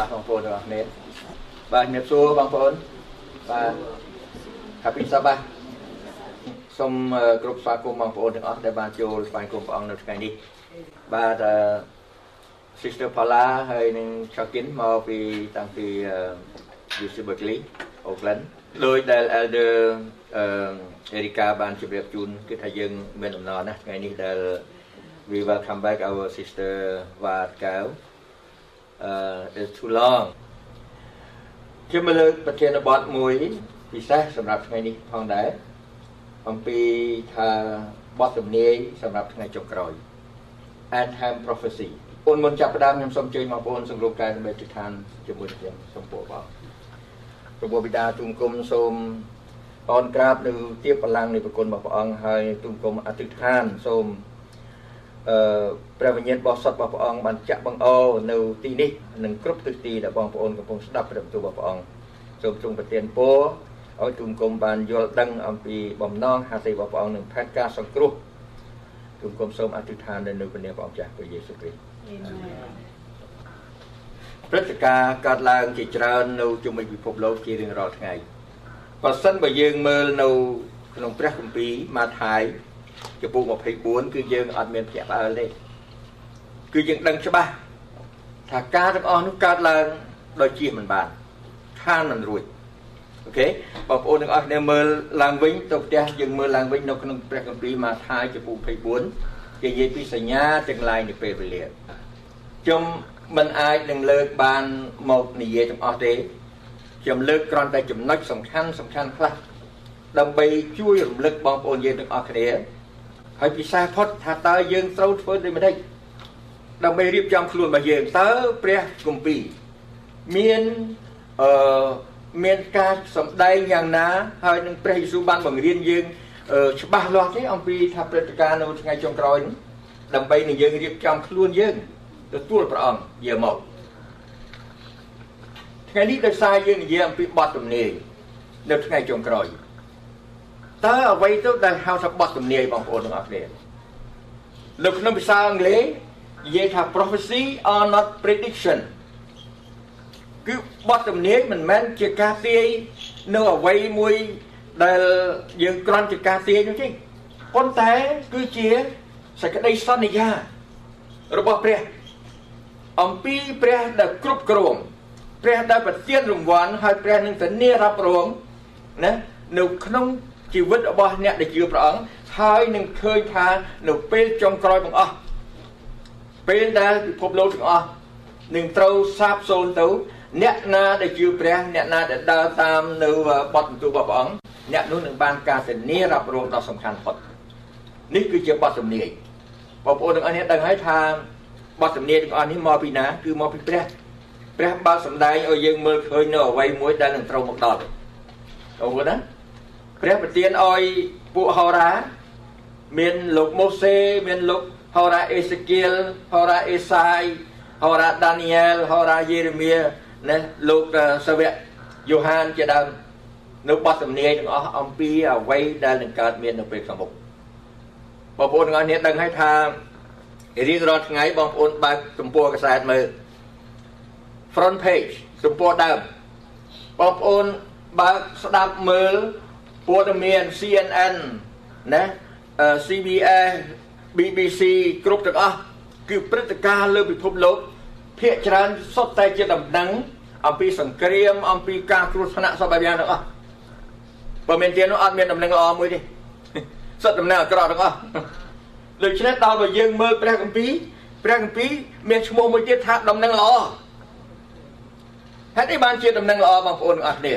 បាទជំរាបសួរបងប្អូនបាទហាពីសបាសូមគ្រប់ស្វាគមន៍បងប្អូនទាំងអស់ដែលបានចូលស្វែងរកព្រះអង្គនៅថ្ងៃនេះបាទ Sister Paula ហើយនិង Chakin មកពីតាំងពី UC Berkeley Oakland ដោយដែល Elder Erika បានជម្រាបជូនគឺថាយើងមានដំណរណាថ្ងៃនេះដែល we welcome back our sister Wat Kau uh it's too long ខ្ញុំមកលើកប្រធានបទមួយពិសេសសម្រាប់ថ្ងៃនេះផងដែរអំពីថាបទទំនាយសម្រាប់ថ្ងៃចុងក្រោយ End Time Prophecy អូនមុនចាប់ផ្ដើមខ្ញុំសូមអញ្ជើញបងប្អូនសង្គ្រោះកាយដើម្បីទិដ្ឋានជាមួយខ្ញុំសូមពោបងព្រះបិតាទូមគុំសូមអនក្រាបនៅទៀបបលាំងនៃប្រគុណរបស់ព្រះអង្គហើយទូមគុំអធិដ្ឋានសូម អឺព្រះវិញ្ញាណបរិសុទ្ធរបស់ព្រះអង្គបានចាក់បង្អោនៅទីនេះនិងគ្រប់ទិសទីដែលបងប្អូនកំពុងស្ដាប់ព្រះបន្ទូលរបស់ព្រះអង្គសូមទ្រង់ប្រទានពរឲ្យទូមគុំបានយល់ដឹងអំពីបំណងហាសិរបស់ព្រះអង្គនិងផែនការសង្គ្រោះទូមគុំសូមអធិដ្ឋាននៅព្រះនាមព្រះអង្គចាស់ព្រះយេស៊ូវគ្រីស្ទព្រឹត្តិការណ៍កើតឡើងជាច្រើននៅជុំវិញពិភពលោកជារៀងរាល់ថ្ងៃបើសិនបើយើងមើលនៅក្នុងព្រះគម្ពីរម៉ាថាយ ចំពោះ24គឺយើងអត់មានភ្ញាក់ផ្អើលទេគឺយើងដឹងច្បាស់ថាការទាំងអស់នោះកើតឡើងដោយជៀសមិនបានខានមិនរួចអូខេបងប្អូនទាំងអស់គ្នាមើលឡើងវិញទៅផ្ទះយើងមើលឡើងវិញនៅក្នុងព្រះគម្ពីរម៉ាថាយចំពោះ24គេនិយាយពីសញ្ញាទាំងឡាយនៃពេលវេលាខ្ញុំមិនអាចនឹងលើកបានមកនិយាយទាំងអស់ទេខ្ញុំលើកគ្រាន់តែចំណុចសំខាន់សំខាន់ខ្លះដើម្បីជួយរំលឹកបងប្អូនយើងទាំងអស់គ្នា ហើយពិសាផុតថាតើយើងត្រូវធ្វើដូចម្ដេចដើម្បីរៀបចំខ្លួនរបស់យើងតើព្រះគម្ពីរមានអឺមានការសម្ដែងយ៉ាងណា ហើយនឹងព្រះយេស៊ូវបានបង្រៀនយើងច្បាស់លាស់ទេអំពីថាព្រឹត្តិការណ៍នៅថ្ងៃចុងក្រោយនេះដើម្បីនឹងយើងរៀបចំខ្លួនយើងទទួលព្រះអង្គយាមកថ្ងៃនេះដោយសារយើងនិយាយអំពីបទទំនាយនៅថ្ងៃចុងក្រោយ តើអ្វីទៅដែលហៅថាបទទំនាយបងប្អូនទាំងអស់គ្នានៅក្នុងភាសាអង់គ្លេសនិយាយថា prophecy are not prediction គឺបទទំនាយមិនមែនជាការទាយនៅអ្វីមួយដែលយើងគ្រាន់ជាការទាយនោះទេប៉ុន្តែគឺជាសេចក្តីសន្យារបស់ព្រះអំពីព្រះដែលគ្រប់គ្រងព្រះដែលប្រទានរង្វាន់ហើយព្រះនឹងធានារ៉ាប់រងណានៅក្នុង ជីវិតរបស់អ្នកដែលជឿព្រះអង្គហើយនឹងឃើញថានៅពេលចុងក្រោយបង្អស់ពេលដែលពិភពលោកទាំងអស់នឹងត្រូវសាបសូន្យទៅ អ្នកណាដែលជឿព្រះ អ្នកណាដែលដើរតាមនៅបទបន្ទូលរបស់ព្រះអង្គអ្នកនោះនឹងបានការធានារ៉ាប់រងដ៏សំខាន់ផុតនេះគឺជាបទសំនីយបងប្អូនទាំងអស់នេះដឹងហើយថាបទសំនីយទាំងអស់នេះមកពីណាគឺមកពីព្រះពព្រះបាទសម្ដែងឲ្យយើងមើលឃើញនៅអ្វីមួយដែលនឹងត្រូវមកដល់អូណា ព្រះប្រទានឲ្យពួកហោរាមានលោកម៉ូសេមានលោកហោរាអេសេគៀលហោរាអេសាយហោរាដានីយ៉ែលហោរាយេរេមៀណាលោកសាវកយូហានជាដើមនៅបទសំនៀងទាំងអស់អំពីអ្វីដែលនឹងកើតមាននៅពេលខាងមុខបងប្អូនទាំងអស់គ្នាដឹងហើយថារៀងរាល់ថ្ងៃបងប្អូនបើកទំព័រកាសែតមើល front page ទំព័រដើមបងប្អូនបើកស្ដាប់មើល ព័ត៌មាន CNN ណា CBS BBC គ្រប់ទាំងអស់គឺព្រឹត្តិការណ៍លើពិភពលោកភាគច្រើនសុទ្ធតែជាដំណឹងអំពីសង្គ្រាមអំពីការគ្រោះថ្នាក់សពបែបយ៉ាងទាំងអស់បើមានទៀតនោះអត់មានដំណឹងល្អមួយទេសុទ្ធដំណឹងអាក្រក់ទាំងអស់ដូច្នេះដល់បើយើងមើលព្រះគម្ពីរព្រះគម្ពីរមានឈ្មោះមួយទៀតថាដំណឹងល្អហេតុអីបានជាដំណឹងល្អបងប្អូនទាំងអស់គ្នា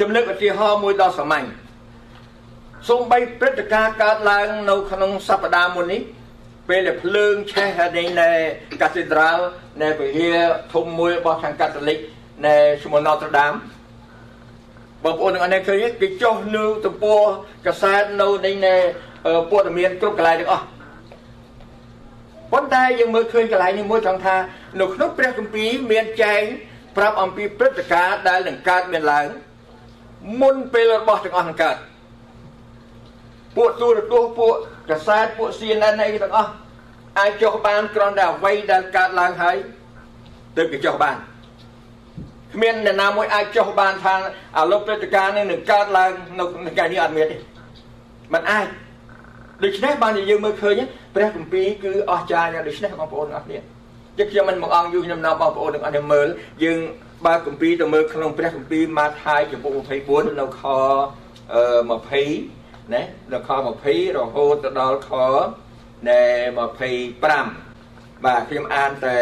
ជំនឿឧទាហរណ៍មួយដ៏សាមញ្ញសូម្បីព្រឹត្តិការណ៍កើតឡើងនៅក្នុងសប្តាហ៍មុននេះពេលដែលភ្លើងឆេះនៅនៅកាធីដ្រាល់នៅវិហារធំមួយរបស់ខាងកាតូលិកនៅឈ្មោះ Notre Dame បងប្អូនទាំងអស់នេះឃើញគេចុះនៅទំព័រកាសែតនៅនៃព័ត៌មានគ្រប់កន្លែងទាំងអស់ប៉ុន្តែយើងមើលឃើញកន្លែងនេះមួយត្រង់ថានៅក្នុងព្រះគម្ពីរមានចែងប្រាប់អំពីព្រឹត្តិការណ៍ដែលនឹងកើតមានឡើង មុនពេលរបស់ទាំងអស់នឹងកើតពួកទូរទស្សន៍ពួកកាសែតពួក CNN អីទាំងអស់អាចចុះបានគ្រាន់តែអ្វីដែលកើតឡើងហើយទើបគេចុះបានគ្មានអ្នកណាមួយអាចចុះបានថាអាលោកព្រឹត្តិការណ៍នេះនឹងកើតឡើងនៅថ្ងៃនេះអត់មានទេมันអាចដូច្នេះបានយើងមើលឃើញព្រះគម្ពីរគឺអស្ចារ្យណាស់ដូច្នេះបងប្អូនអរគ្នាជាខ្ញុំមិនមកអង្គយូរខ្ញុំនាំបងប្អូនទាំងអស់គ្នាមើលយើង បើគម្ពីរទៅមើលក្នុងព្រះគម្ពីរម៉ាថាយចំពុក24នៅខ20ណាដល់ខ20រហូតទៅដល់ខណែ25បាទខ្ញុំអានតែ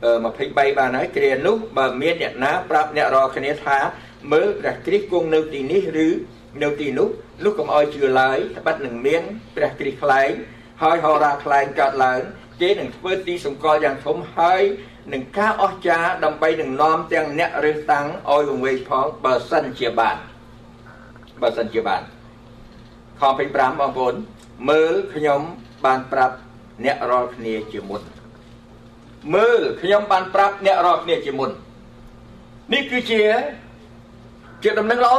23បានហើយគ្រានោះបើមានអ្នកណាប្រាប់អ្នករាល់គ្នាថាមើលព្រះគ្រីស្ទគង់នៅទីនេះឬនៅទីនោះនោះកុំឲ្យជឿឡើយត្បិតនឹងមានព្រះគ្រីស្ទខ្លែងហើយហោរាខ្លែងកើតឡើងគេនឹងធ្វើទីសម្គាល់យ៉ាងធំហើយ នឹងការអស្ចារ្យដើម្បីនឹងនាំទាំងអ្នករើសតាំងឲ្យវង្វេងផងបើសិនជាបានបើសិនជាបានខ25បងប្អូនមើលខ្ញុំបានប្រាប់អ្នករាល់គ្នាជាមុនមើលខ្ញុំបានប្រាប់អ្នករាល់គ្នាជាមុននេះគឺជាជាដំណឹងល្អ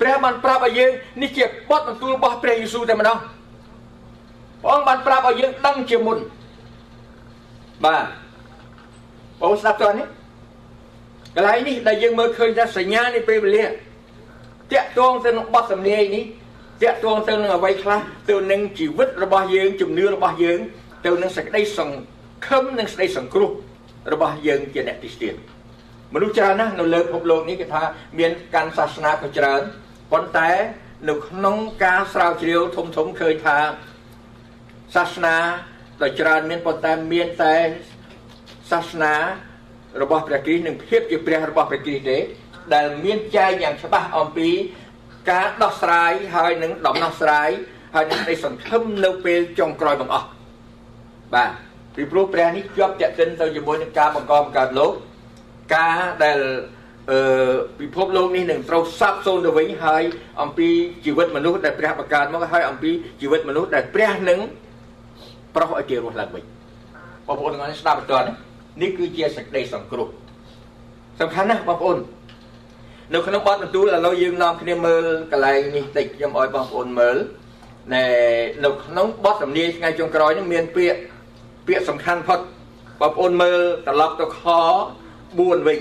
ព្រះបានប្រាប់ឲ្យយើងនេះជាបទបន្ទូលរបស់ព្រះយេស៊ូវតែម្ដងព្រះអង្គបានប្រាប់ឲ្យយើងដឹងជាមុនបាទ បងស្ដាប់តើនេះកន្លែងនេះដែលយើងមើលឃើញថាសញ្ញានៃពេលវេលាតាក់ទងទៅនឹងបទសម្លេងនេះតាក់ទងទៅនឹងអ្វីខ្លះទៅនឹងជីវិតរបស់យើងជំនឿរបស់យើង ទៅនឹងសេចក្តីសង្ឃឹមនិងសេចក្តីសង្គ្រោះរបស់យើងជាអ្នកទីស្ទានមនុស្សច្រើនណាស់នៅលើពិភពលោកនេះគេថាមានកាន់សាសនាក៏ច្រើនប៉ុន្តែនៅក្នុងការស្រាវជ្រាវធំធំឃើញថាសាសនាដ៏ច្រើនមានប៉ុន្តែមានតែ សាសនារបស់ព្រះគ្រីស្ទនិងភាពជាព្រះរបស់ព្រះគ្រីស្ទទេដែលមានចែងយ៉ាងច្បាស់អំពីការដោះស្រាយហើយនឹងដំណោះស្រាយហើយនឹងនៃសង្ឃឹមនៅពេលចុងក្រោយបង្អស់បាទពីព្រោះព្រះនេះជាប់តាក់ទិនទៅជាមួយនឹងការបង្កបង្កើតលោកការដែលអឺពិភពលោកនេះនឹងត្រូវសាប់សូន្យទៅវិញហើយអំពីជីវិតមនុស្សដែលព្រះបង្កើតមកហើយអំពីជីវិតមនុស្សដែលព្រះនឹងប្រោះឲ្យគេរស់ឡើងវិញបងប្អូនទាំងអស់ស្ដាប់បន្ត នេះគឺជាសេចក្តីសង្គ្រោះសំខាន់ណាស់បងប្អូននៅក្នុងបទបន្ទូលឥឡូវយើងនាំគ្នាមើលកន្លែងនេះតិចខ្ញុំឲ្យបងប្អូនមើលណែនៅក្នុងបទសំនៀងថ្ងៃចុងក្រោយនេះមានពាក្យពាក្យសំខាន់ផុតបងប្អូនមើលត្រឡប់ទៅខ4វិញ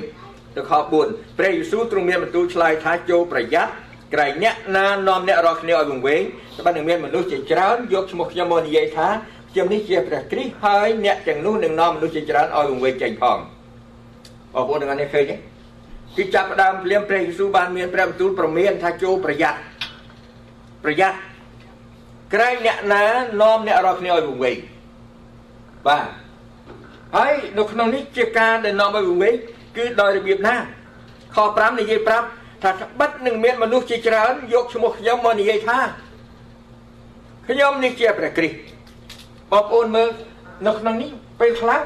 ទៅខ4ព្រះយេស៊ូវទ្រង់មានបន្ទូលឆ្លើយថាចូលប្រយ័ត្នក្រែងអ្នកណានាំអ្នករាល់គ្នាឲ្យវង្វេងត្បិតនឹងមានមនុស្សជាច្រើនយកឈ្មោះខ្ញុំមកនិយាយថា ខ្ញុំនេះជាព្រះគ្រីស្ទហើយអ្នកទាំងនោះនឹងនាំមនុស្សជាច្រើនឲ្យវង្វេងចេញផងបងប្អូនទាំងអស់នេះឃើញទេគឺចាប់ផ្ដើមភ្លាមព្រះយេស៊ូវបានមានព្រះបន្ទូលប្រមានថាចូលប្រយ័ត្នប្រយ័ត្នក្រែងអ្នកណានាំអ្នករាល់គ្នាឲ្យវង្វេងបាទហើយនៅក្នុងនេះជាការដែលនាំឲ្យវង្វេងគឺដោយរបៀបណាខ5និយាយប្រាប់ថាត្បិតនឹងមានមនុស្សជាច្រើនយកឈ្មោះខ្ញុំមកនិយាយថាខ្ញុំនេះជាព្រះគ្រីស្ទ បងប្អូនមើលនៅក្នុងនេះពេលខ្លះ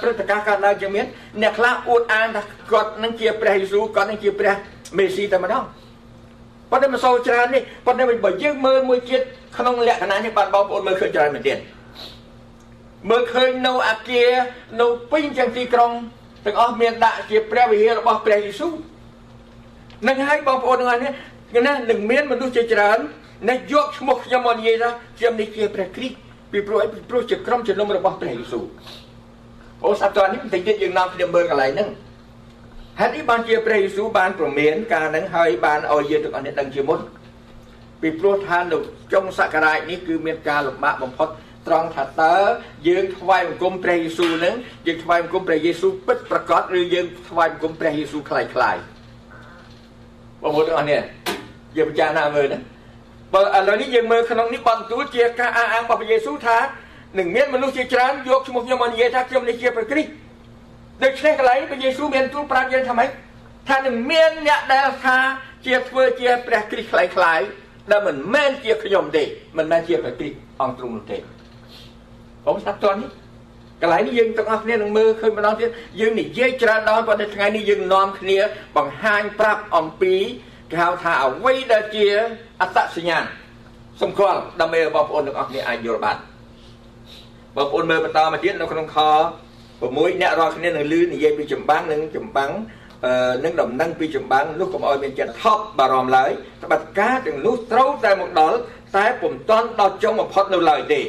ព្រឹត្តិការណ៍កើតឡើងជាមានអ្នកខ្លះអួតអាងថាគាត់នឹងជាព្រះយេស៊ូវគាត់នឹងជាព្រះមេស៊ីតែម្ដងប៉ុន្តែមិនសូវច្រើននេះប៉ុន្តែបើយើងមើលមួយជាតិក្នុងលក្ខណៈនេះបាទបងប្អូនមើលឃើញច្រើនមែនទេមើលឃើញនៅអាគារនៅពេញទាំងទីក្រុងទាំងអស់មានដាក់ជាព្រះវិហាររបស់ព្រះយេស៊ូវនឹងហើយបងប្អូនទាំងអស់នេះណានឹងមានមនុស្សជាច្រើនដែលយកឈ្មោះខ្ញុំមកនិយាយថាខ្ញុំនេះជាព្រះគ្រីស្ទ ពីព្រោះពីព្រោះជាក្រុមជំនុំរបស់ព្រះយេស៊ូវអូសាប់តនេះបន្តិចទៀតយើងនាំគ្នាមើលកន្លែងហ្នឹងហេតុនេះបានជាព្រះយេស៊ូវបានប្រមានការហ្នឹងហើយបានឲ្យយើងទាំងអស់នេះដឹងជាមុនពីព្រោះថានៅចុងសក្ការៈនេះគឺមានការលំបាកបំផុតត្រង់ថាតើយើងថ្វាយបង្គំព្រះយេស៊ូវនឹងយើងថ្វាយបង្គំព្រះយេស៊ូវពិតប្រកបឬយើងថ្វាយបង្គំព្រះយេស៊ូវคล้ายคล้ายបងប្អូនទាំងអស់នេះយើងពិចារណាមើលណា បើឥឡូវនេះយើងមើលក្នុងនេះបន្ទូលជាការអះអាងរបស់ព្រះយេស៊ូវថានឹងមានមនុស្សជាច្រើនយកឈ្មោះខ្ញុំមកនិយាយថាខ្ញុំនេះជាព្រះគ្រីស្ទដូច្នេះកន្លែងព្រះយេស៊ូវមានទូលប្រាប់យើងថាម៉េចថានឹងមានអ្នកដែលថាជាធ្វើជាព្រះគ្រីស្ទខ្លាំងៗដែលមិនមែនជាខ្ញុំទេមិនមែនជាព្រះគ្រីស្ទអង្គទ្រង់នោះទេបងស្ដាប់តើនេះកន្លែងនេះយើងទាំងអស់គ្នានឹងមើលឃើញម្ដងទៀតយើងនិយាយច្រើនដល់ប៉ុន្តែថ្ងៃនេះយើងនាំគ្នាបង្ហាញប្រាប់អំពី គេហៅថាអ្វីដែលជាអត្តសញ្ញាណសម្គាល់ដើម្បីឲ្យបងប្អូនទាំងអស់គ្នាអាចយល់បានបងប្អូនមើលបន្តមកទៀតនៅក្នុងខ6អ្នករាល់គ្នានឹងលឺនិយាយពីចម្បាំងនិងចម្បាំងនឹងដំណឹងពីចម្បាំងនោះកុំឲ្យមានចិត្តថប់បារម្ភឡើយត្បិតការទាំងនោះត្រូវតែមកដល់តែពុំទាន់ដល់ចុងបំផុតនៅឡើយទេ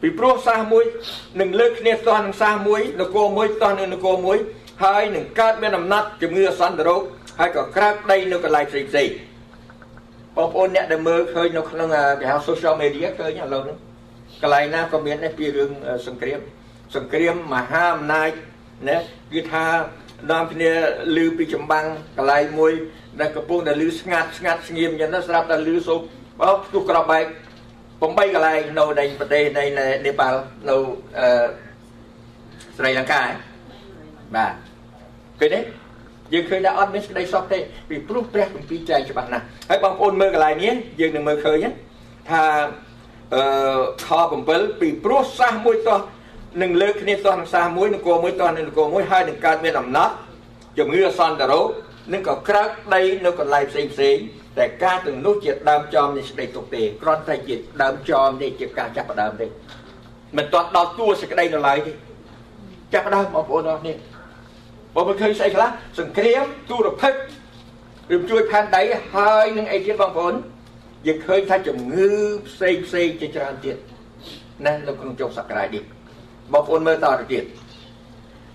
ពីព្រោះសាសមួយនឹងលើកគ្នាស្ទះនឹងសាសមួយនគរមួយស្ទះនឹងនគរមួយហើយនឹងកើតមានអំណាចជំងឺអសន្នរោគ ហើយក៏ក្រើកដីនៅកន្លែងផ្សេងផ្សេងបងប្អូនអ្នកដែលមើលឃើញនៅក្នុងគេហៅ social media ឃើញឥឡូវហ្នឹងកន្លែងណាក៏មានដែរពីរឿងសង្គ្រាមសង្គ្រាមមហាអំណាចណាគឺថានាំគ្នាលឺពីចម្បាំងកន្លែងមួយដែលកំពុងតែលឺស្ងាត់ស្ងាត់ស្ងៀមយ៉ាងណាស្រាប់តែលឺសូបបោះផ្ទុះក្របបែក8កន្លែងនៅในប្រទេសនៃនេប៉ាល់នៅអឺស្រីលង្កាបាទឃើញទេ យើងឃើញថាអត់មានសេចក្តីសុខទេពីព្រោះព្រះគម្ពីរចែងច្បាស់ណាស់ហើយបងប្អូនមើលកន្លែងនេះយើងនឹងមើលឃើញថាអឺខ7ពីព្រោះសាសមួយតោះនឹងលើកគ្នាតោះនឹងសាសមួយនគរមួយតោះនឹងនគរមួយហើយនឹងកើតមានអំណត់ជំងឺអសន្នរោគនឹងក៏ក្រើកដីនៅកន្លែងផ្សេងផ្សេងតែការទាំងនោះជាដើមចមនៃសេចក្តីទុកទេគ្រាន់តែជាដើមចមនេះជាការចាប់ផ្ដើមទេមិនទាន់ដល់តួសេចក្តីនៅឡើយទេចាប់ផ្ដើមបងប្អូនអរនេះ បងប្អូនឃើញស្អីខ្លះសង្គ្រាមទូរភិក្សឬជួយផែនដីហើយនឹងអីទៀតបងប្អូនយើងឃើញថាជំងឺផ្សេងផ្សេងជាច្រើនទៀតណានៅក្នុងចុងសក្តាយនេះបងប្អូនមើលតទៅទៀត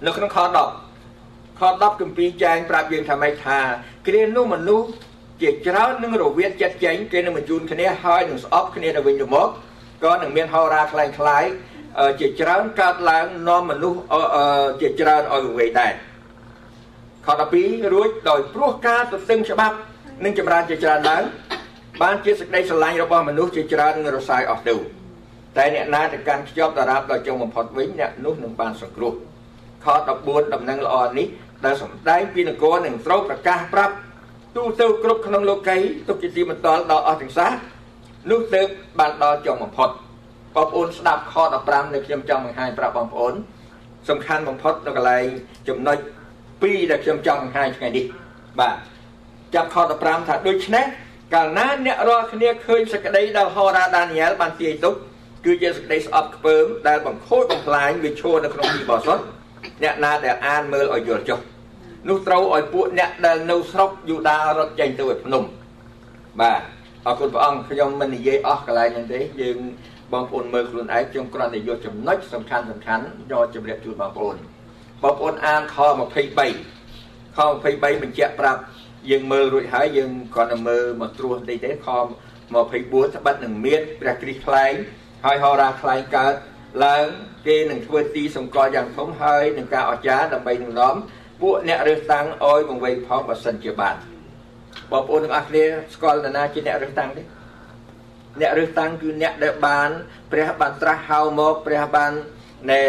នៅក្នុងខ10ខ10គម្ពីរចែងប្រាប់យើងថាម៉េចថាគ្រានោះមនុស្សជាច្រើននឹងរវាងចិត្តចេញគេនឹងបញ្ជូនគ្នាហើយនឹងស្អប់គ្នាទៅវិញទៅមកក៏នឹងមានហោរាคล้ายคล้ายជាច្រើនកើតឡើងនាំមនុស្សជាច្រើនឲ្យវេដែរ ខ12រួចដោយព្រោះការទន្ទឹងច្បាប់នឹងចម្រើនជាច្រើនឡើងបានជាសេចក្តីស្រឡាញ់របស់មនុស្សជាច្រើននឹងរសាយអស់ទៅតែអ្នកណាទៅកាន់ខ្ជាប់តារាបដល់ចុងបំផុតវិញអ្នកនោះនឹងបានសង្គ្រោះខ14ដំណឹងល្អនេះដែលសំដែងពីនគរនឹងត្រូវប្រកាសប្រាប់ទូទៅគ្រប់ក្នុងលោកីទុកជាទីបន្ទាល់ដល់អស់ទាំងសាសនោះទើបបានដល់ចុងបំផុតបងប្អូនស្ដាប់ខ15នៅខ្ញុំចង់បង្ហាញប្រាប់បងប្អូនសំខាន់បំផុតនៅកន្លែងចំណុច 2ដែលខ្ញុំចង់បង្ហាញថ្ងៃនេះបាទចាប់ខ15ថាដូច្នេះកាលណាអ្នករាល់គ្នាឃើញសក្តីដែលហោរាដានីយ៉ែលបានទាយទុកគឺជាសក្តីស្អប់ខ្ពើមដែលបង្ខូចបំផ្លាញវាឈរនៅក្នុងទីបោះសុទ្ធអ្នកណាដែលអានមើលឲ្យយល់ចុះនោះត្រូវឲ្យពួកអ្នកដែលនៅស្រុកយូដារត់ចេញទៅឯភ្នំបាទអរគុណព្រះអង្គខ្ញុំមិននិយាយអស់កន្លែងហ្នឹងទេយើងបងប្អូនមើលខ្លួនឯងខ្ញុំគ្រាន់តែយកចំណុចសំខាន់សំខាន់យកជម្រាបជូនបងប្អូន បងប្អូនអានខ23ខ23បញ្ជាក់ប្រាប់យើងមើលរួចហើយយើងគ្រាន់តែមើលមកត្រួសតិចទេខ24ត្បិតនឹងមានព្រះគ្រីស្ទថ្លែងហើយហោរាថ្លែងកើតឡើងគេនឹងធ្វើទីសម្គាល់យ៉ាងធំហើយនឹងការអស្ចារ្យដើម្បីនឹងនាំពួកអ្នករើសតាំងឲ្យបង្វេងផងបើសិនជាបានបងប្អូនទាំងអស់គ្នាស្គាល់នរណាជាអ្នករើសតាំងទេអ្នករើសតាំងគឺអ្នកដែលបានព្រះបានត្រាស់ហៅមកព្រះបាន ណែ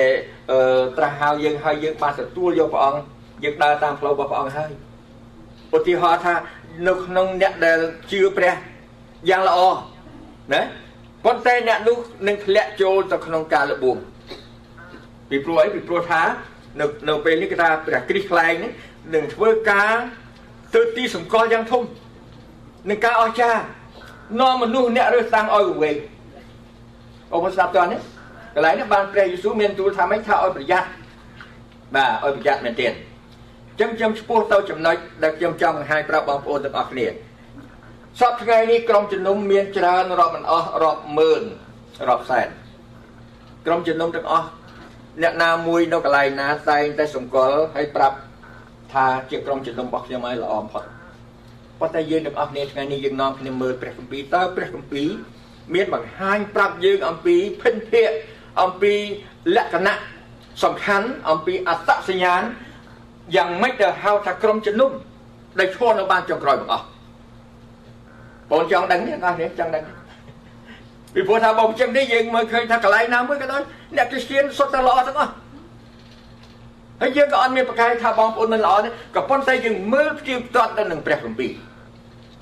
អឺត្រាស់ហៅយើងហើយយើងបានទទួលយកព្រះអង្គយើងដើរតាមផ្លូវរបស់ព្រះអង្គហើយឧទាហរណ៍ថានៅក្នុងអ្នកដែលជឿព្រះយ៉ាងល្អណាប៉ុន្តែអ្នកនោះនឹងធ្លាក់ចូលទៅក្នុងការលបួងពីព្រោះអីពីព្រោះថានៅនៅពេលនេះគេថាព្រះគ្រីស្ទខ្លែងនេះនឹងធ្វើការធ្វើទីសម្គាល់យ៉ាងធំនឹងការអស្ចារ្យនាំមនុស្សអ្នករើសតាំងឲ្យវែងអូនស្ដាប់តើនេះ កន្លែងនេះបានព្រះយេស៊ូវមានទូលថាម៉េចថាឲ្យប្រយ័ត្នបាទឲ្យប្រយ័ត្នមែនទែនអញ្ចឹងខ្ញុំឈ្មោះទៅចំណុចដែលខ្ញុំចង់បង្ហាញប្រាប់បងប្អូនទាំងអស់គ្នាសពថ្ងៃនេះក្រុមជំនុំមានច្រើនរាប់មិនអស់រាប់ម៉ឺនរាប់សែនក្រុមជំនុំទាំងអស់អ្នកណាមួយនៅកន្លែងណាតែងតែសម្គាល់ហើយប្រាប់ថាជាក្រុមជំនុំរបស់ខ្ញុំឲ្យល្អបំផុតប៉ុន្តែយើងទាំងអស់គ្នាថ្ងៃនេះយើងនាំគ្នាមើលព្រះគម្ពីរតើព្រះគម្ពីរមានបង្ហាញប្រាប់យើងអំពីភិនភាក អំពីលក្ខណៈសំខាន់អំពីអត្តសញ្ញាណយ៉ាងម៉េចដែលហៅថាក្រុមជំនុំដែលឈរនៅបានចុងក្រោយបងអស់បងចង់ដឹងទេអស់នេះចង់ដឹងពីព្រោះថាបងចឹងនេះយើងមើលឃើញថាកន្លែងណាមួយក៏ដោយអ្នកគ្រីស្ទានសុទ្ធតែល្អទាំងអស់ហើយយើងក៏អត់មានប្រកែកថាបងប្អូនមិនល្អទេក៏ប៉ុន្តែយើងមើលផ្ទៀងផ្ទាត់ទៅនឹងព្រះគម្ពីរ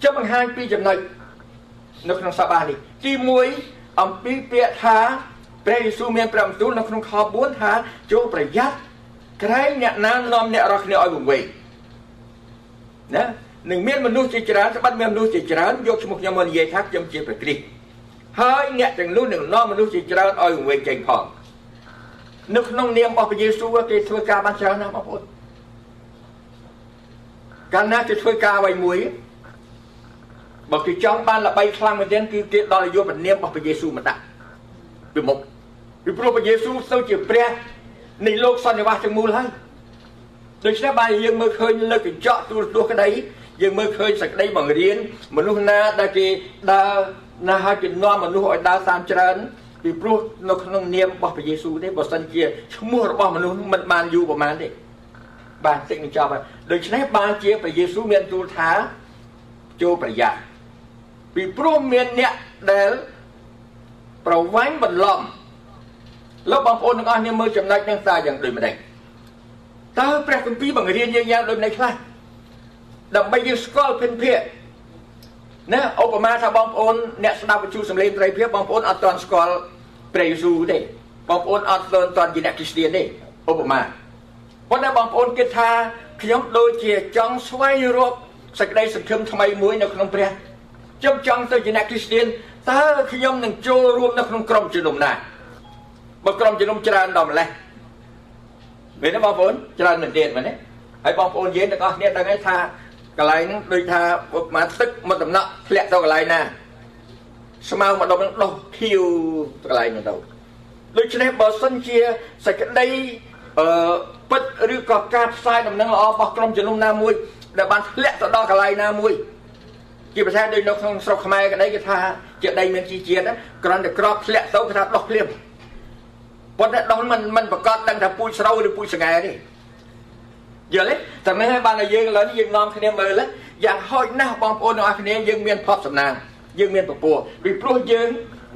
ចុះបង្ហាញពីចំណុចនៅក្នុងសបានេះទី1អំពីពាក្យថា ព្រះយេស៊ូវមានព្រះបន្ទូលនៅក្នុងខ4ថាចូលប្រយ័ត្នក្រែងអ្នកណានាំអ្នករាល់គ្នាឲ្យវង្វេងណានឹងមានមនុស្សជាច្រើនស្បិតមានមនុស្សជាច្រើនយកឈ្មោះខ្ញុំមកនិយាយថាខ្ញុំជាព្រះគ្រីស្ទហើយអ្នកទាំងនោះនឹងនាំមនុស្សជាច្រើនឲ្យវង្វេងចេញផងនៅក្នុងនាមរបស់ព្រះយេស៊ូវគេធ្វើការបានច្រើនណាស់បងប្អូនកាលណាគេធ្វើការអ្វីមួយបើគេចង់បានល្បីខ្លាំងមែនទែនគឺគេដល់យកព្រះនាមរបស់ព្រះយេស៊ូវមកដាក់ពីមុខ ពីព្រោះព្រះយេស៊ូវទៅជាព្រះនៃលោកសន្និវាសទាំងមូលហើយដូច្នេះបានយើងមើលឃើញលើកញ្ចក់ទូរទស្សន៍ក្តីយើងមើលឃើញសក្តីបង្រៀនមនុស្សណាដែលគេដើរណាហើយគេនាំមនុស្សឲ្យដើរតាមច្រើនពីព្រោះនៅក្នុងនាមរបស់ព្រះយេស៊ូវទេបើសិនជាឈ្មោះរបស់មនុស្សមិនបានយូរប្រហែលទេបាទតិចនឹងចប់ហើយដូច្នេះបានជាព្រះយេស៊ូវមានទូលថាចូលប្រយ័ត្នពីព្រោះមានអ្នកដែលប្រវាញ់បន្លំ លោកបងប្អូនទាំងអស់គ្នាមើលចំណុចនឹងតើយ៉ាងដូចម្ដេចតើព្រះគម្ពីរបង្រៀនយើងយ៉ាងដូចម្ដេចខ្លះដើម្បីយើងស្គាល់ភិនភាកណាឧបមាថាបងប្អូនអ្នកស្ដាប់វិទ្យុសំឡេងត្រីភាពបងប្អូនអត់ទាន់ស្គាល់ព្រះយេស៊ូវទេបងប្អូនអត់ទាន់ទាន់ជាអ្នកគ្រីស្ទានទេឧបមាប៉ុន្តែបងប្អូនគិតថាខ្ញុំដូចជាចង់ស្វែងរកសេចក្តីសង្ឃឹមថ្មីមួយនៅក្នុងព្រះខ្ញុំចង់ទៅជាអ្នកគ្រីស្ទានតើខ្ញុំនឹងចូលរួមនៅក្នុងក្រុមជំនុំណា បើក្រុមជំនុំច្រើនដល់ម្លេះមែនទេបងប្អូនច្រើនមែនទេមែនទេហើយបងប្អូនយើងទាំងអស់គ្នាដឹងហើយថាកន្លែងហ្នឹងដូចថាប្រហែលទឹកមកដំណក់ធ្លាក់ទៅកន្លែងណាស្មៅមកដុំនឹងដុះខៀវកន្លែងហ្នឹងទៅដូច្នេះបើសិនជាសេចក្តីអឺពិតឬក៏ការផ្សាយដំណឹងល្អរបស់ក្រុមជំនុំណាមួយដែលបានធ្លាក់ទៅដល់កន្លែងណាមួយជាភាសាដូចនៅក្នុងស្រុកខ្មែរក្តីគេថាជាដីមានជីជាតិគ្រាន់តែក្របធ្លាក់ទៅគេថាដោះភ្លាម ប៉ុន្តែដោះមិនមិនប្រកាសដឹងថាពូជស្រូវឬពូជស្ងែទេយល់ទេតែមិនឲ្យបានតែយើងឥឡូវនេះយើងនាំគ្នាមើលយ៉ាងហោចណាស់បងប្អូនទាំងអស់គ្នាយើងមានភ័ព្វសំណាងយើងមានពពោះពីព្រោះយើង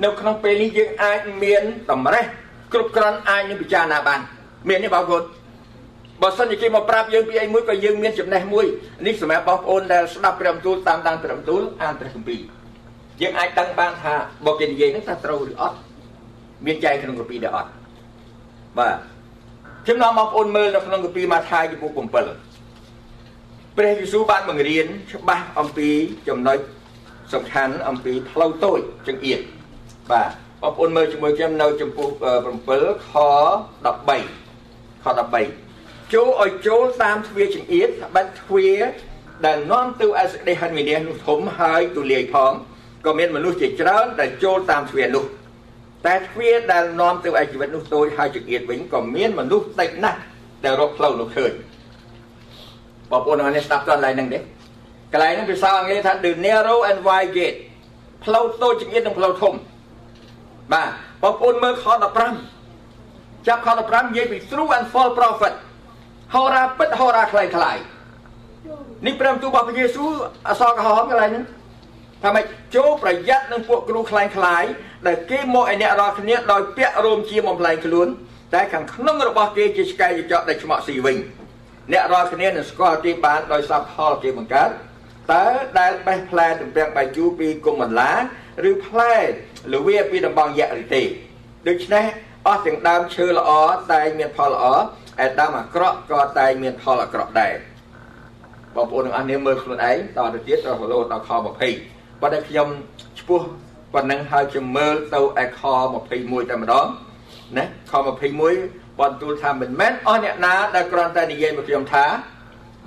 នៅក្នុងពេលនេះយើងអាចមានតម្រេះគ្រប់គ្រាន់អាចនឹងពិចារណាបានមានទេបងប្អូនបើសិនជាគេមកប្រាប់យើងពីអីមួយក៏យើងមានចំណេះមួយនេះសម្រាប់បងប្អូនដែលស្ដាប់ព្រះបន្ទូលតាមដានព្រះបន្ទូលអានព្រះគម្ពីរយើងអាចដឹងបានថាបើគេនិយាយហ្នឹងថាត្រូវឬអត់មានចែកក្នុងគម្ពីរដែរអត់ បាទខ្ញុំនាំបងប្អូនមើលនៅក្នុងគម្ពីរម៉ាថាយចំពោះ7ព្រះយេស៊ូវបានបង្រៀនច្បាស់អំពីចំណុចសំខាន់អំពីផ្លូវតូចចង្អៀតបាទបងប្អូនមើលជាមួយខ្ញុំនៅចំពោះ7ខ13ខ13ចូលឲ្យចូលតាមទ្វារចង្អៀតបាត់ទ្វារដែលនាំទៅអសេចក្តីហិនវិនិច្ឆ័យនោះធំហើយទូលាយផងក៏មានមនុស្សជាច្រើនដែលចូលតាមទ្វារនោះ តែទ្វារដែលនាំទៅឯជីវិតនោះតូចហើយចង្អៀតវិញក៏មានមនុស្សតិចណាស់ដែលរកផ្លូវនោះឃើញបងប្អូនអ្នកស្ដាប់តន្លែងហ្នឹងទេកន្លែងហ្នឹងភាសាអង់គ្លេសថា the narrow and wide gate ផ្លូវតូចចង្អៀតនិងផ្លូវធំបាទបងប្អូនមើលខ15ចាប់ខ15និយាយពី true and false prophet ហោរាពិតហោរាខ្លាំងខ្លាយនេះព្រះបន្ទូលរបស់ព្រះយេស៊ូវអសរក្រហមកន្លែងហ្នឹង ថាម៉េចចូលប្រយ័ត្ននឹងពួកគ្រូខ្លាំងខ្លាយដែលគេមកឲ្យអ្នករាល់គ្នាដោយពាក់រោមជាបំផ្លែងខ្លួន តែខាងក្នុងរបស់គេជាឆ្កែចកដែលឆ្មក់ស៊ីវិញអ្នករាល់គ្នានឹងស្គាល់គេបានដោយសារផលគេបង្កើតតើដែលបេះផ្លែទំពាំងបាយជូរពីគុំបន្លាឬផ្លែលវាពីដំបងយៈឬទេដូច្នេះអស់ទាំងដើមឈើល្អតែងមានផលល្អឯដើមអាក្រក់ក៏តែងមានផលអាក្រក់ដែរបងប្អូនទាំងអស់គ្នាមើលខ្លួនឯងតទៅទៀតរហូតដល់ខ20 បើតែខ្ញុំឈ្មោះប៉ុណ្ណឹងហើយខ្ញុំមើលទៅឯខ21តែម្ដងណាខ21បន្ទូលថាមិនមែនអស់អ្នកណាដែលគ្រាន់តែនិយាយមកខ្ញុំថា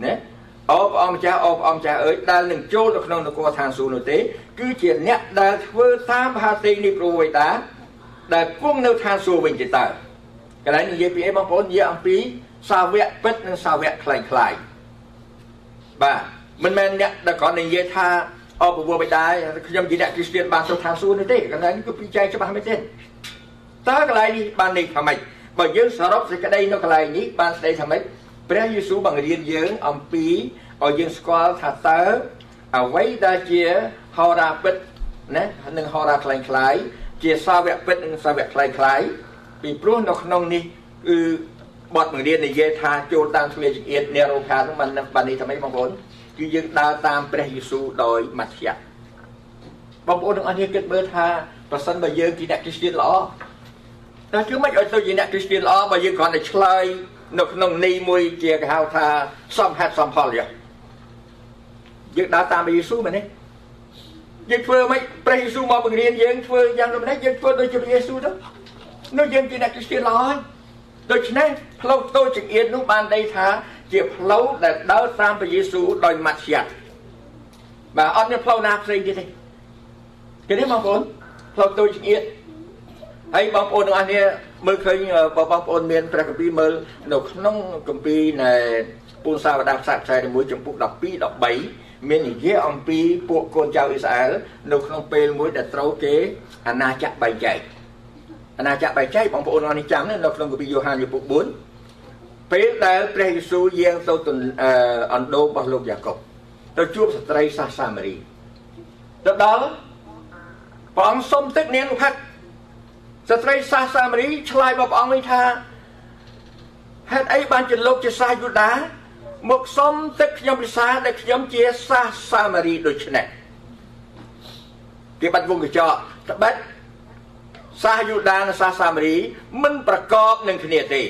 ណាអោបអមម្ចាស់អោបអមម្ចាស់អើយដែលនឹងចូលទៅក្នុងនគរឋានសួគ៌នោះទេ គឺជាអ្នកដែលធ្វើតាមហត្ថីនេះព្រោះវេតាដែលគង់នៅឋានសួគ៌វិញទេតើកន្លែងនិយាយពីអីបងប្អូននិយាយអំពីសាវកពិតនិងសាវកខ្លាំងខ្លាយបាទមិនមែនអ្នកដែលគាត់និយាយថា អបវរបិតាខ្ញុំជាអ្នកគ្រីស្ទានបានចូលឋានសួគ៌នេះទេកន្លែងនេះគឺពីចែកច្បាស់មែនទេតើកន្លែងនេះបាននេះថាម៉េចបើយើងសរុបសេចក្តីនៅកន្លែងនេះបានស្ដីថាម៉េចព្រះយេស៊ូវបង្រៀនយើងអំពីឲ្យយើងស្គាល់ថាតើអ្វីដែលជាហោរាពិតណានិងហោរាคล้ายคล้ายជាសាវកពិតនិងសាវកคล้ายคล้ายពីព្រោះនៅក្នុងនេះគឺបទបង្រៀននិយាយថាចូលតាមទ្វារចង្អៀតអ្នករោខានោះបានបាននេះថាម៉េចបងប្អូន គឺយើងដើរតាមព្រះយេស៊ូវដោយមធ្យៈបងប្អូនទាំងអស់គ្នាគិតមើលថាប្រសិនបើយើងជាអ្នកគ្រីស្ទានល្អតែគឺមិនឲ្យទៅជាអ្នកគ្រីស្ទានល្អបើយើងគ្រាន់តែឆ្លើយនៅក្នុងនីមួយជាគេហៅថាសំហេតុសំផលយ៉ាងយើងដើរតាមព្រះយេស៊ូវមែនទេយើងធ្វើមិនព្រះយេស៊ូវមកបង្រៀនយើងធ្វើយ៉ាងដូចម្ដេចយើងធ្វើដូចជាព្រះយេស៊ូវទៅនោះយើងជាអ្នកគ្រីស្ទានល្អហើយដូច្នេះផ្លូវតូចចង្អៀតនោះបានន័យថា ជាផ្លូវដែលដើរតាមព្រះយេស៊ូវដោយមធ្យៈបាទអត់មានផ្លូវណាផ្សេងទៀតទេគេនេះបងប្អូនផ្លូវតូចចង្អៀតហើយបងប្អូនទាំងអស់គ្នាមើលឃើញបងប្អូនមានព្រះគម្ពីរមើលនៅក្នុងគម្ពីរនៃពូនសាវតារខ្សែខ្សែ1ចំពុក12 13មាននិយាយអំពីពួកកូនចៅអ៊ីស្រាអែលនៅក្នុងពេលមួយដែលត្រូវគេអាណាចក្របែងចែកអាណាចក្របែងចែកបងប្អូនអរនេះចាំនៅក្នុងគម្ពីរយ៉ូហានចំពុក4 ពេលដែលព្រះយេស៊ូវយាងទៅអណ្ដូងរបស់លោកយ៉ាកុបទៅជួបស្ត្រីសាសសាមារីទៅដល់ព្រះអង្គសុំទឹកនាងផាត់ស្ត្រីសាសសាមារីឆ្លើយមកព្រះអង្គវិញថាហេតុអីបានជាលោកជាសាសយូដាមកសុំទឹកខ្ញុំពិសាដែលខ្ញុំជាសាសសាមារីដូច្នេះគេបាត់វងកញ្ចក់ត្បិតសាសយូដានិងសាសសាមារីមិនប្រកបនឹងគ្នាទេ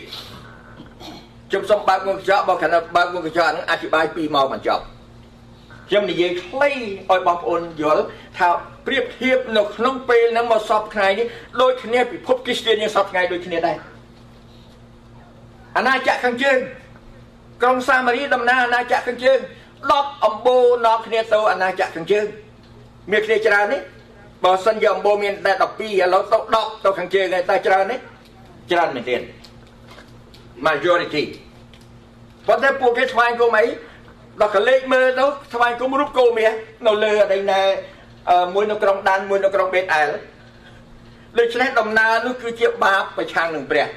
ខ្ញុំសូមបើកវងកញ្ចក់បើខណៈបើកវងកញ្ចក់ហ្នឹងអធិប្បាយពីមកបញ្ចប់ខ្ញុំនិយាយខ្លីឲ្យបងប្អូនយល់ថាប្រៀបធៀបនៅក្នុងពេលហ្នឹងមកសពថ្ងៃនេះដូចគ្នាពិភពគ្រីស្ទានយើងសពថ្ងៃដូចគ្នាដែរអាណាចក្រខាងជើងក្រុងសាមារីដំណើរអាណាចក្រខាងជើង10អំបូរនាំគ្នាទៅអាណាចក្រខាងជើងមានគ្នាច្រើននេះបើសិនជាអំបូរមានតែ12ឥឡូវទៅ10ទៅខាងជើងតែច្រើននេះច្រើនមែនទេ majority ប៉ុន្តែពួកគេស្វែងគុំអីដល់កលេចមើលទៅស្វែងគុំរូបគោមាសនៅលើអីណែមួយនៅក្រុងដានមួយនៅក្រុងបេតអែលដូច្នេះដំណើរនោះគឺជាបាបប្រឆាំងនឹងព្រះ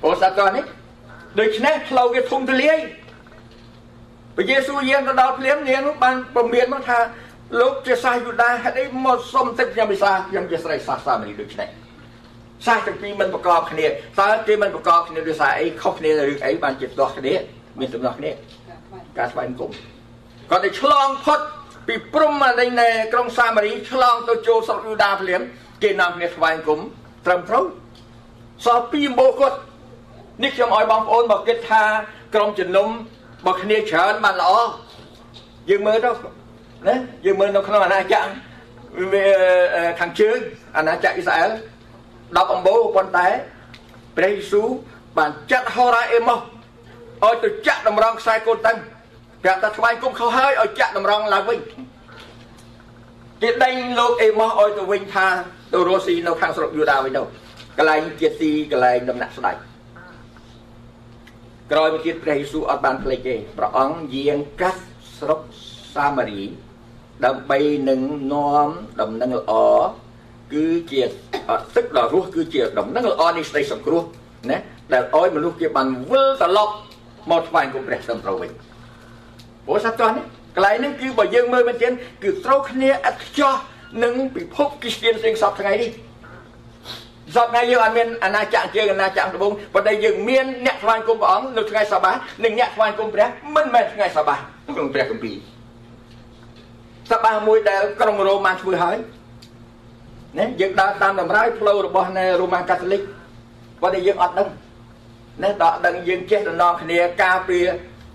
ព្រោះសាកលនេះដូច្នេះផ្លូវវាធំទលាយព្រះយេស៊ូវយាងទៅដល់ភ្លាមនាងនោះបានពមៀនមកថាលោកជាសាសយូដាហេតុអីមកសុំទឹកខ្ញុំពិសាខ្ញុំជាស្រីសាសសាមារីដូច្នេះ សាសទាំងពីរមិនប្រកបគ្នាតើគេមិនប្រកបគ្នាដោយសារអីខុសគ្នារឿងអីបានជាដោះគ្នាមានទំនាស់គ្នាការស្វែងគុំគាត់ទៅឆ្លងផុតពីព្រំនៃនៃក្រុងសាមារីឆ្លងទៅចូលស្រុកយូដាភ្លាមគេនាំគ្នាស្វែងគុំត្រឹមត្រូវសល់ពីអំបូរគាត់នេះខ្ញុំឲ្យបងប្អូនមកគិតថាក្រុមជំនុំរបស់គ្នាច្រើនបានល្អយើងមើលទៅណាយើងមើលនៅក្នុងអាណាចក្រខាងជើងអាណាចក្រអ៊ីស្រាអែល 10អំបូរប៉ុន្តែព្រះយេស៊ូវបានចាត់ហោរ៉ាអេម៉ូសឲ្យទៅចាក់តម្រង់ខ្សែកូនតឹងប្រាប់ថាថ្វាយគុំខុសហើយឲ្យចាក់តម្រង់ឡើងវិញគេដេញលោកអេម៉ូសឲ្យទៅវិញថាទៅរស់ស៊ីនៅខាងស្រុកយូដាវិញទៅកន្លែងជាទីកន្លែងដំណាក់ស្ដេចក្រោយមកទៀតព្រះយេស៊ូវអត់បានភ្លេចទេព្រះអង្គយាងកាត់ស្រុកសាមារីដើម្បីនឹងនាំដំណឹងល្អ គឺជាទឹកដ៏រស់គឺជាដំណឹងល្អនៃស្ដីសង្គ្រោះណាដែលឲ្យមនុស្សគេបានវិលត្រឡប់មកថ្វាយគុំព្រះត្រឹមត្រូវវិញព្រោះសាច់តោះនេះកន្លែងនេះគឺបើយើងមើលមែនទេគឺត្រូវគ្នាឥតខ្ចោះនឹងពិភពគ្រីស្ទានផ្សេងសពថ្ងៃនេះសពថ្ងៃយើងអត់មានអាណាចក្រជើងអាណាចក្រត្បូងប៉ុន្តែយើងមានអ្នកថ្វាយគុំព្រះអង្គនៅថ្ងៃសបានិងអ្នកថ្វាយគុំព្រះមិនមែនថ្ងៃសបាក្នុងព្រះគម្ពីរសបាមួយដែលក្រុងរ៉ូម៉ាធ្វើហើយ ណាយើងដើរតាមតម្រូវផ្លូវរបស់នៃរ៉ូម៉ាំងកាតូលិកប៉ុន្តែយើងអត់ដឹងណាដល់ដឹងយើងចេះតំណងគ្នាការពារ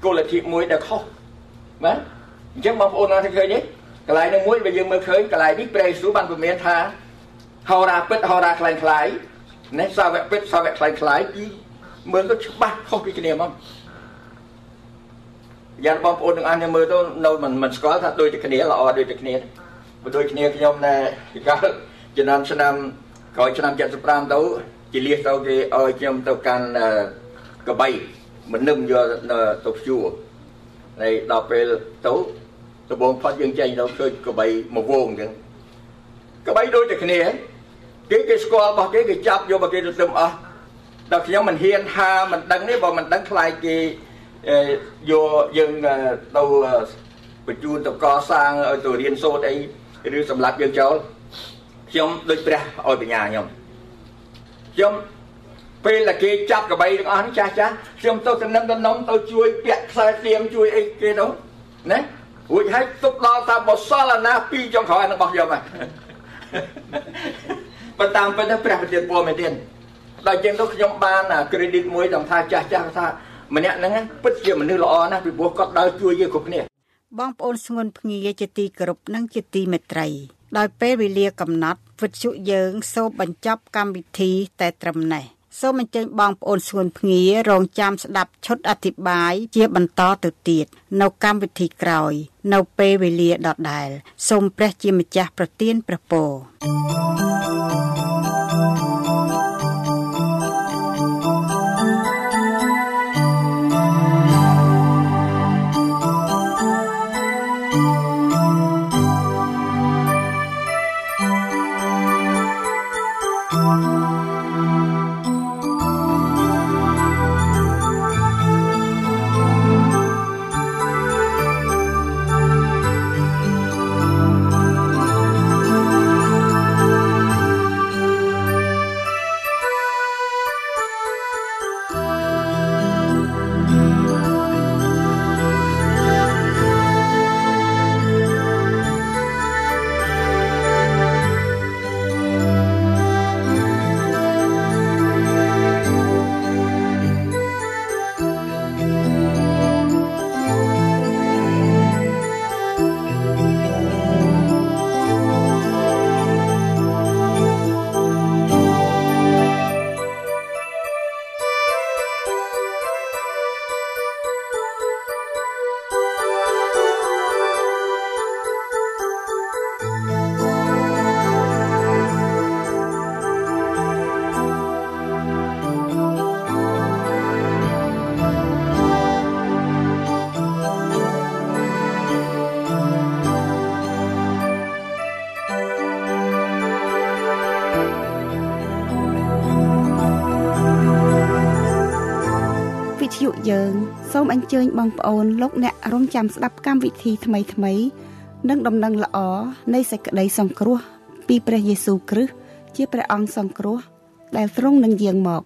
គោលលទ្ធិមួយដែលខុសបាទអញ្ចឹងបងប្អូនបានឃើញទេកន្លែងនេះមួយបើយើងមើលឃើញកន្លែងនេះព្រះយេស៊ូវបានពមៀនថាហោរាពិតហោរាខ្លាំងខ្លាយណាសាវកពិតសាវកខ្លាំងខ្លាយពីមើលទៅច្បាស់ខុសពីគ្នាមកយ៉ាងបងប្អូនទាំងអស់គ្នាមើលទៅនៅមិនមិនស្គាល់ថាដូចតែគ្នាល្អដូចតែគ្នាបើដូចគ្នាខ្ញុំណែពីកាល ចំណាំឆ្នាំក្រោយឆ្នាំ75ទៅជាលៀសទៅគេឲ្យខ្ញុំទៅកាន់កបីមិននឹមយកទៅព្យួរហើយដល់ពេលទៅដបងផុតយើងចេញទៅឃើញកបីមួយវងអញ្ចឹងកបីដូចតែគ្នាគេគេស្គាល់របស់គេគេចាប់យករបស់គេទៅទឹមអស់ដល់ខ្ញុំមិនហ៊ានហាមិនដឹងនេះបើមិនដឹងខ្លាយគេយកយើងទៅបញ្ជូនទៅកសាងឲ្យទៅរៀនសូត្រអីឬសម្រាប់យើងចោល ខ្ញុំដូចព្រះឲ្យបញ្ញាខ្ញុំខ្ញុំពេលដែលគេចាប់កបីទាំងអស់នេះចាស់ចាស់ខ្ញុំទៅទៅនឹងទៅនំទៅជួយពាក់ខ្សែទៀមជួយអីគេទៅណារួចហើយទុកដល់តាមបសលណាពីរចុងក្រោយរបស់ខ្ញុំហ្នឹងបើតាមពិតទៅព្រះប្រទានពរមែនទេដល់ជាងទៅខ្ញុំបាន credit មួយដល់ថាចាស់ចាស់ថាម្នាក់ហ្នឹងពិតជាមនុស្សល្អណាស់ពីព្រោះគាត់ដើរជួយយើងគ្រប់គ្នាបងប្អូនស្ងួនភ្ងាជាទីគោរពនិងជាទីមេត្រី ដោយពេលវេលាកំណត់វិទ្យុយើងសូមបញ្ចប់កម្មវិធីតែត្រឹមនេះសូមអញ្ជើញបងប្អូនស្ងួនភ្ងារងចាំស្ដាប់ឈុតអធិប្បាយជាបន្តទៅទៀតនៅកម្មវិធីក្រោយ នៅពេលវេលាដដែល សូមព្រះជាម្ចាស់ប្រទានព្រះពរ អញ្ជើញបងប្អូនលោកអ្នករងចាំស្ដាប់កម្មវិធីថ្មីថ្មីនិងដំណឹងល្អនៃសេចក្តីសង្គ្រោះពីព្រះយេស៊ូវគ្រីស្ទជាព្រះអង្គសង្គ្រោះដែលទ្រង់នឹងយាងមក